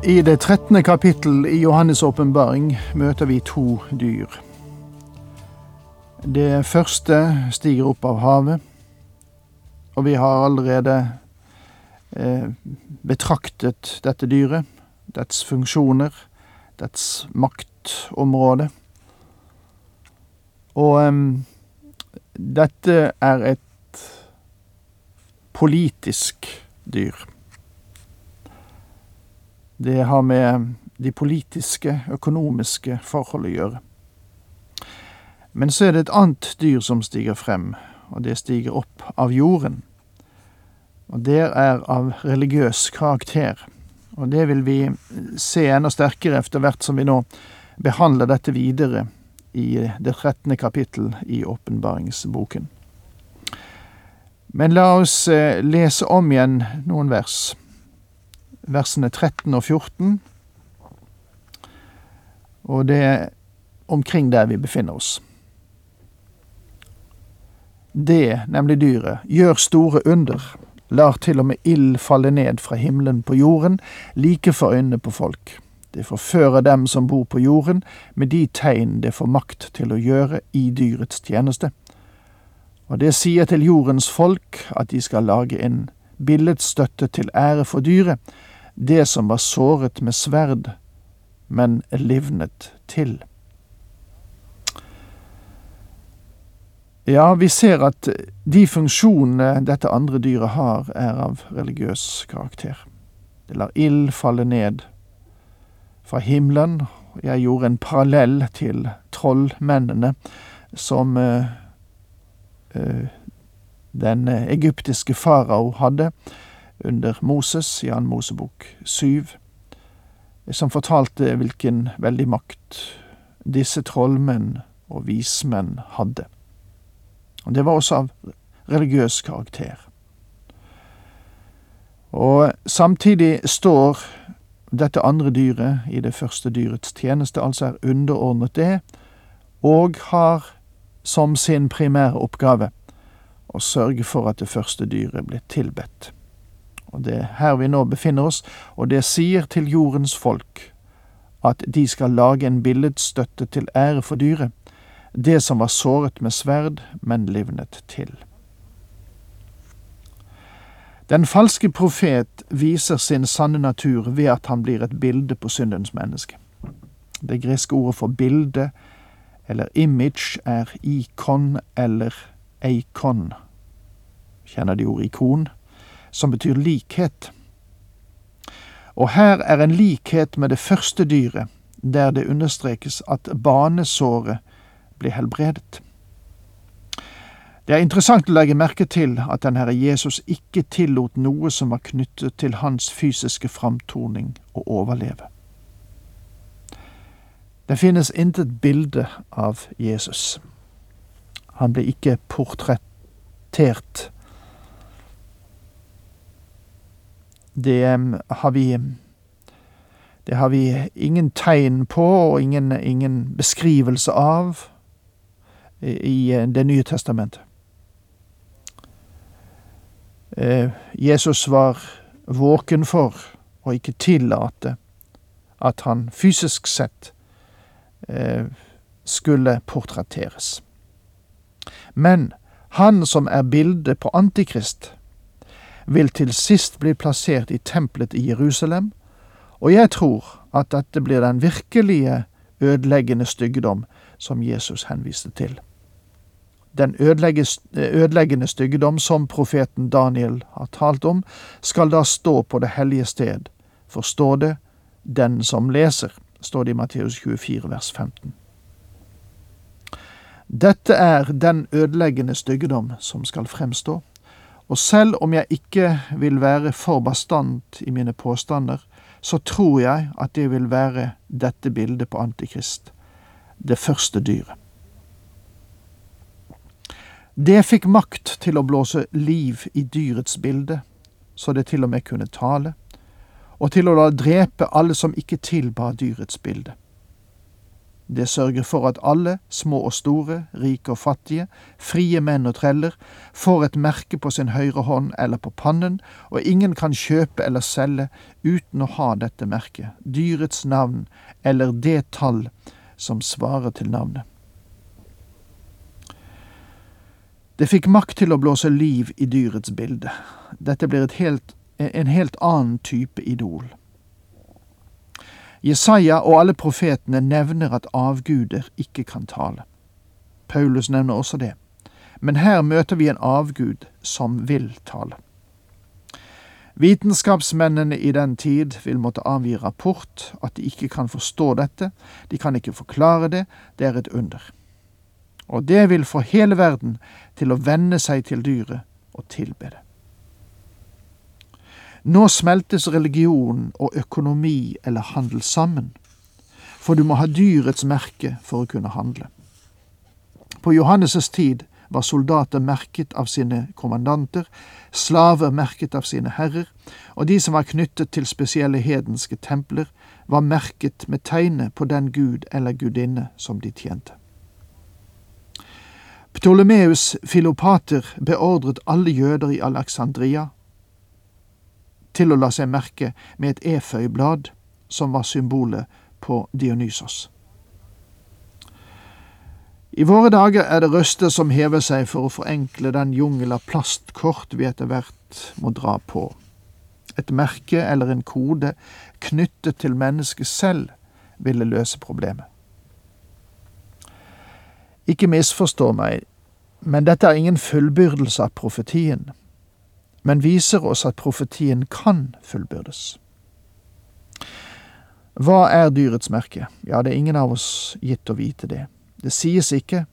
I det trettende kapittel i Johannes' åpenbaring møter vi to dyr. Det første stiger opp av havet, og vi har allerede eh, betraktet dette dyret, dets funksjoner, dets maktområde. Og eh, dette er et politisk dyr. Det har med de politiske, økonomiske forhold å gjøre. Men så er det et annet dyr som stiger frem, og det stiger opp av jorden. Og det er av religiøs karakter. Og det vil vi se enda sterkere etter hvert som vi nå behandler dette videre i det trettende kapittel i åpenbaringsboken. Men la oss eh, lese om igjen noen vers versene 13 og 14. Og det er omkring der vi befinner oss. Det, nemlig dyret, gjør store under, lar til og med ild falle ned fra himmelen på jorden, like for øynene på folk. Det forfører dem som bor på jorden, med de tegn det får makt til å gjøre i dyrets tjeneste. Og det sier til jordens folk at de skal lage en billedstøtte til ære for dyret, det som var såret med sverd, men livnet til. Ja, vi ser at de funksjonene dette andre dyret har, er av religiøs karakter. Det lar ild falle ned fra himmelen. Jeg gjorde en parallell til trollmennene som uh, uh, den egyptiske farao hadde under Moses i Ann Mosebok syv, som fortalte hvilken veldig makt disse trollmenn og vismenn hadde. Og Det var også av religiøs karakter. Og samtidig står dette andre dyret i det første dyrets tjeneste, altså er underordnet det, og har som sin primære oppgave å sørge for at det første dyret blir tilbedt. Og Det er her vi nå befinner oss, og det sier til jordens folk at de skal lage en billedstøtte til ære for dyret, det som var såret med sverd, men livnet til. Den falske profet viser sin sanne natur ved at han blir et bilde på syndens menneske. Det greske ordet for bilde eller image er ikon eller eikon. Kjenner de ordet ikon? Som betyr likhet. Og her er en likhet med det første dyret, der det understrekes at banesåret blir helbredet. Det er interessant å legge merke til at den Herre Jesus ikke tillot noe som var knyttet til hans fysiske framtoning, å overleve. Det finnes intet bilde av Jesus. Han ble ikke portrettert Det har vi Det har vi ingen tegn på og ingen, ingen beskrivelse av i Det nye testamentet. Eh, Jesus var våken for å ikke tillate at han fysisk sett eh, skulle portretteres. Men han som er bildet på Antikrist, vil til sist bli plassert i tempelet i Jerusalem, og jeg tror at dette blir den virkelige ødeleggende styggedom som Jesus henviste til. Den ødeleggende styggedom som profeten Daniel har talt om, skal da stå på det hellige sted. Forstå det, den som leser, står det i Matteus 24 vers 15. Dette er den ødeleggende styggedom som skal fremstå, og selv om jeg ikke vil være for bastant i mine påstander, så tror jeg at det vil være dette bildet på Antikrist, det første dyret. Det fikk makt til å blåse liv i dyrets bilde, så det til og med kunne tale, og til å la drepe alle som ikke tilba dyrets bilde. Det sørger for at alle, små og store, rike og fattige, frie menn og treller, får et merke på sin høyre hånd eller på pannen, og ingen kan kjøpe eller selge uten å ha dette merket, dyrets navn eller det tall som svarer til navnet. Det fikk makt til å blåse liv i dyrets bilde. Dette blir helt, en helt annen type idol. Jesaja og alle profetene nevner at avguder ikke kan tale. Paulus nevner også det. Men her møter vi en avgud som vil tale. Vitenskapsmennene i den tid vil måtte avgi rapport at de ikke kan forstå dette, de kan ikke forklare det, det er et under. Og det vil få hele verden til å venne seg til dyret og tilbe det. Nå smeltes religion og økonomi eller handel sammen, for du må ha dyrets merke for å kunne handle. På Johannes' tid var soldater merket av sine kommandanter, slaver merket av sine herrer, og de som var knyttet til spesielle hedenske templer, var merket med tegnet på den gud eller gudinne som de tjente. Ptolemeus Filopater beordret alle jøder i Alexandria til å la seg merke med et eføyblad, som var symbolet på Dionysos. I våre dager er det røster som hever seg for å forenkle den jungel av plastkort vi etter hvert må dra på. Et merke eller en kode knyttet til mennesket selv ville løse problemet. Ikke misforstå meg, men dette er ingen fullbyrdelse av profetien men viser oss at profetien kan fullbyrdes. Hva er dyrets merke? Ja, det er ingen av oss gitt å vite det. Det sies ikke,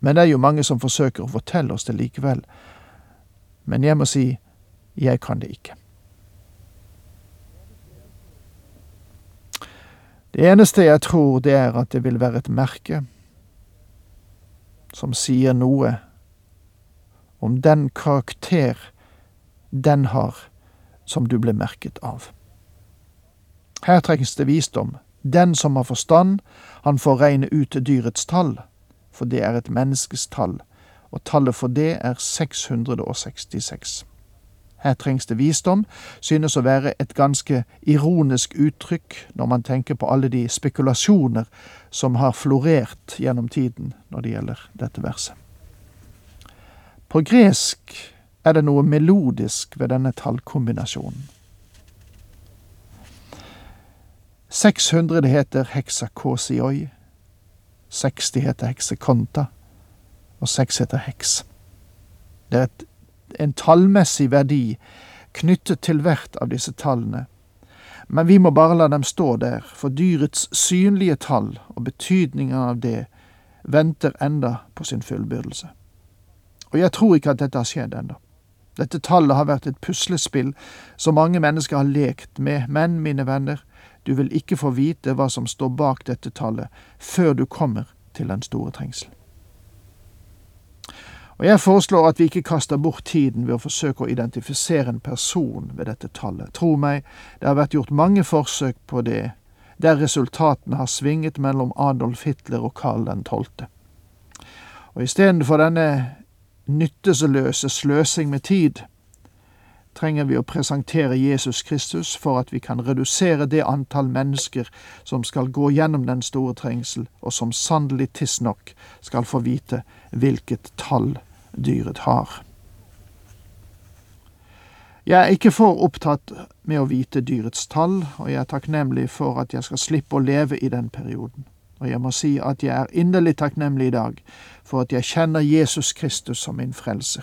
men det er jo mange som forsøker å fortelle oss det likevel. Men jeg må si, jeg kan det ikke. Det eneste jeg tror, det er at det vil være et merke som sier noe om den karakter den har som du ble merket av. Her trengs det visdom. Den som har forstand, han får regne ut dyrets tall, for det er et menneskes tall, og tallet for det er 666. Her trengs det visdom, synes å være et ganske ironisk uttrykk når man tenker på alle de spekulasjoner som har florert gjennom tiden når det gjelder dette verset. På gresk er det noe melodisk ved denne tallkombinasjonen. 600 heter heksakosioi, 60 heter heksekonta, og 6 heter heks. Det er et, en tallmessig verdi knyttet til hvert av disse tallene, men vi må bare la dem stå der, for dyrets synlige tall og betydningen av det venter enda på sin fullbyrdelse. Og jeg tror ikke at dette har skjedd ennå. Dette tallet har vært et puslespill som mange mennesker har lekt med, men, mine venner, du vil ikke få vite hva som står bak dette tallet, før du kommer til den store trengsel. Og Jeg foreslår at vi ikke kaster bort tiden ved å forsøke å identifisere en person ved dette tallet. Tro meg, det har vært gjort mange forsøk på det, der resultatene har svinget mellom Adolf Hitler og Karl 12. Og istedenfor denne nytteløse sløsing med tid, trenger vi å presentere Jesus Kristus for at vi kan redusere det antall mennesker som skal gå gjennom den store trengsel, og som sannelig tidsnok skal få vite hvilket tall dyret har. Jeg er ikke for opptatt med å vite dyrets tall, og jeg er takknemlig for at jeg skal slippe å leve i den perioden og jeg må si at jeg er inderlig takknemlig i dag for at jeg kjenner Jesus Kristus som min frelser.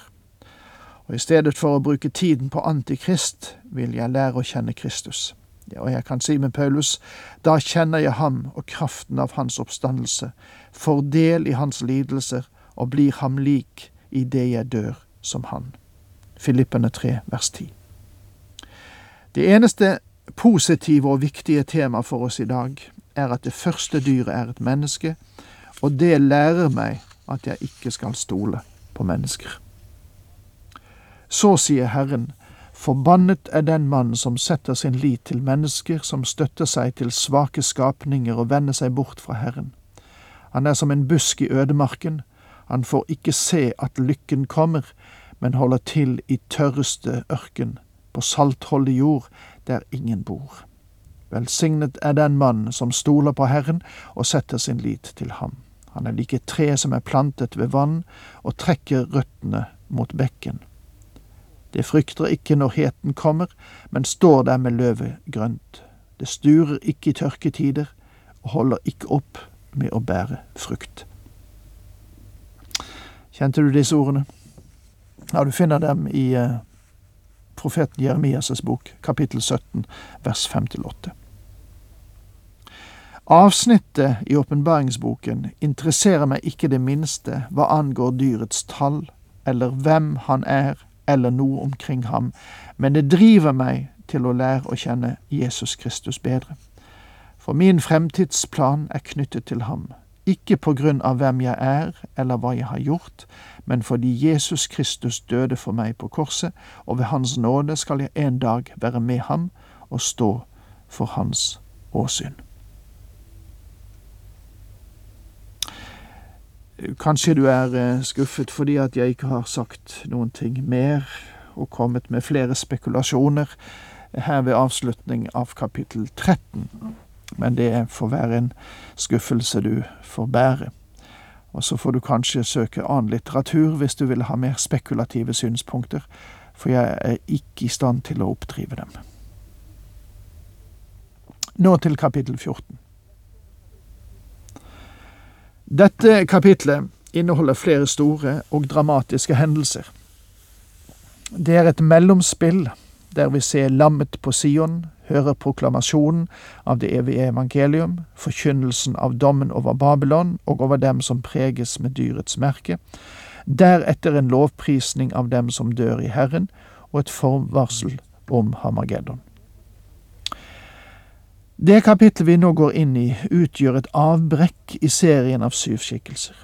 Og i stedet for å bruke tiden på Antikrist, vil jeg lære å kjenne Kristus. Og jeg kan si med Paulus, da kjenner jeg ham og kraften av hans oppstandelse, får del i hans lidelser og blir ham lik i det jeg dør som han. Filippene 3, vers 10. Det eneste positive og viktige tema for oss i dag er at det første dyret er et menneske, og det lærer meg at jeg ikke skal stole på mennesker. Så sier Herren, Forbannet er den mann som setter sin lit til mennesker, som støtter seg til svake skapninger og vender seg bort fra Herren. Han er som en busk i ødemarken, han får ikke se at lykken kommer, men holder til i tørreste ørken, på saltholdig jord, der ingen bor. Velsignet er den mann som stoler på Herren og setter sin lit til ham. Han er like tre som er plantet ved vann og trekker røttene mot bekken. Det frykter ikke når heten kommer, men står der med løvet grønt. Det sturer ikke i tørketider og holder ikke opp med å bære frukt. Kjente du disse ordene? Ja, du finner dem i uh, profeten Jeremias' bok, kapittel 17, vers 5-8. Avsnittet i åpenbaringsboken interesserer meg ikke det minste hva angår dyrets tall, eller hvem han er, eller noe omkring ham, men det driver meg til å lære å kjenne Jesus Kristus bedre. For min fremtidsplan er knyttet til ham, ikke på grunn av hvem jeg er eller hva jeg har gjort, men fordi Jesus Kristus døde for meg på korset, og ved Hans nåde skal jeg en dag være med ham og stå for Hans åsyn. Kanskje du er eh, skuffet fordi at jeg ikke har sagt noen ting mer og kommet med flere spekulasjoner her ved avslutning av kapittel 13, men det får være en skuffelse du får bære. Og så får du kanskje søke annen litteratur hvis du vil ha mer spekulative synspunkter, for jeg er ikke i stand til å oppdrive dem. Nå til kapittel 14. Dette kapitlet inneholder flere store og dramatiske hendelser. Det er et mellomspill der vi ser lammet på Sion, hører proklamasjonen av det evige evangelium, forkynnelsen av dommen over Babylon og over dem som preges med dyrets merke, deretter en lovprisning av dem som dør i Herren, og et forvarsel om Hamageddon. Det kapittelet vi nå går inn i, utgjør et avbrekk i serien av syv skikkelser.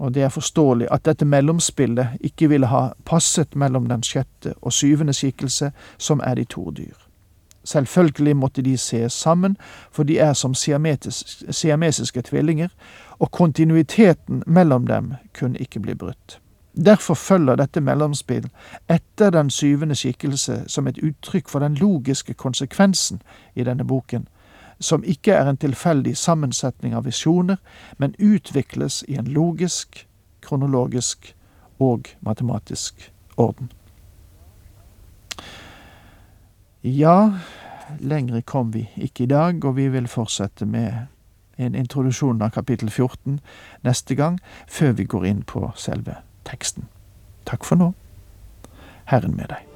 Og det er forståelig at dette mellomspillet ikke ville ha passet mellom den sjette og syvende skikkelse, som er de to dyr. Selvfølgelig måtte de ses sammen, for de er som siamesiske tvillinger, og kontinuiteten mellom dem kunne ikke bli brutt. Derfor følger dette mellomspill etter den syvende skikkelse som et uttrykk for den logiske konsekvensen i denne boken, som ikke er en tilfeldig sammensetning av visjoner, men utvikles i en logisk, kronologisk og matematisk orden. Ja, lengre kom vi ikke i dag, og vi vil fortsette med en introduksjon av kapittel 14 neste gang, før vi går inn på selve teksten. Takk for nå. Herren med deg.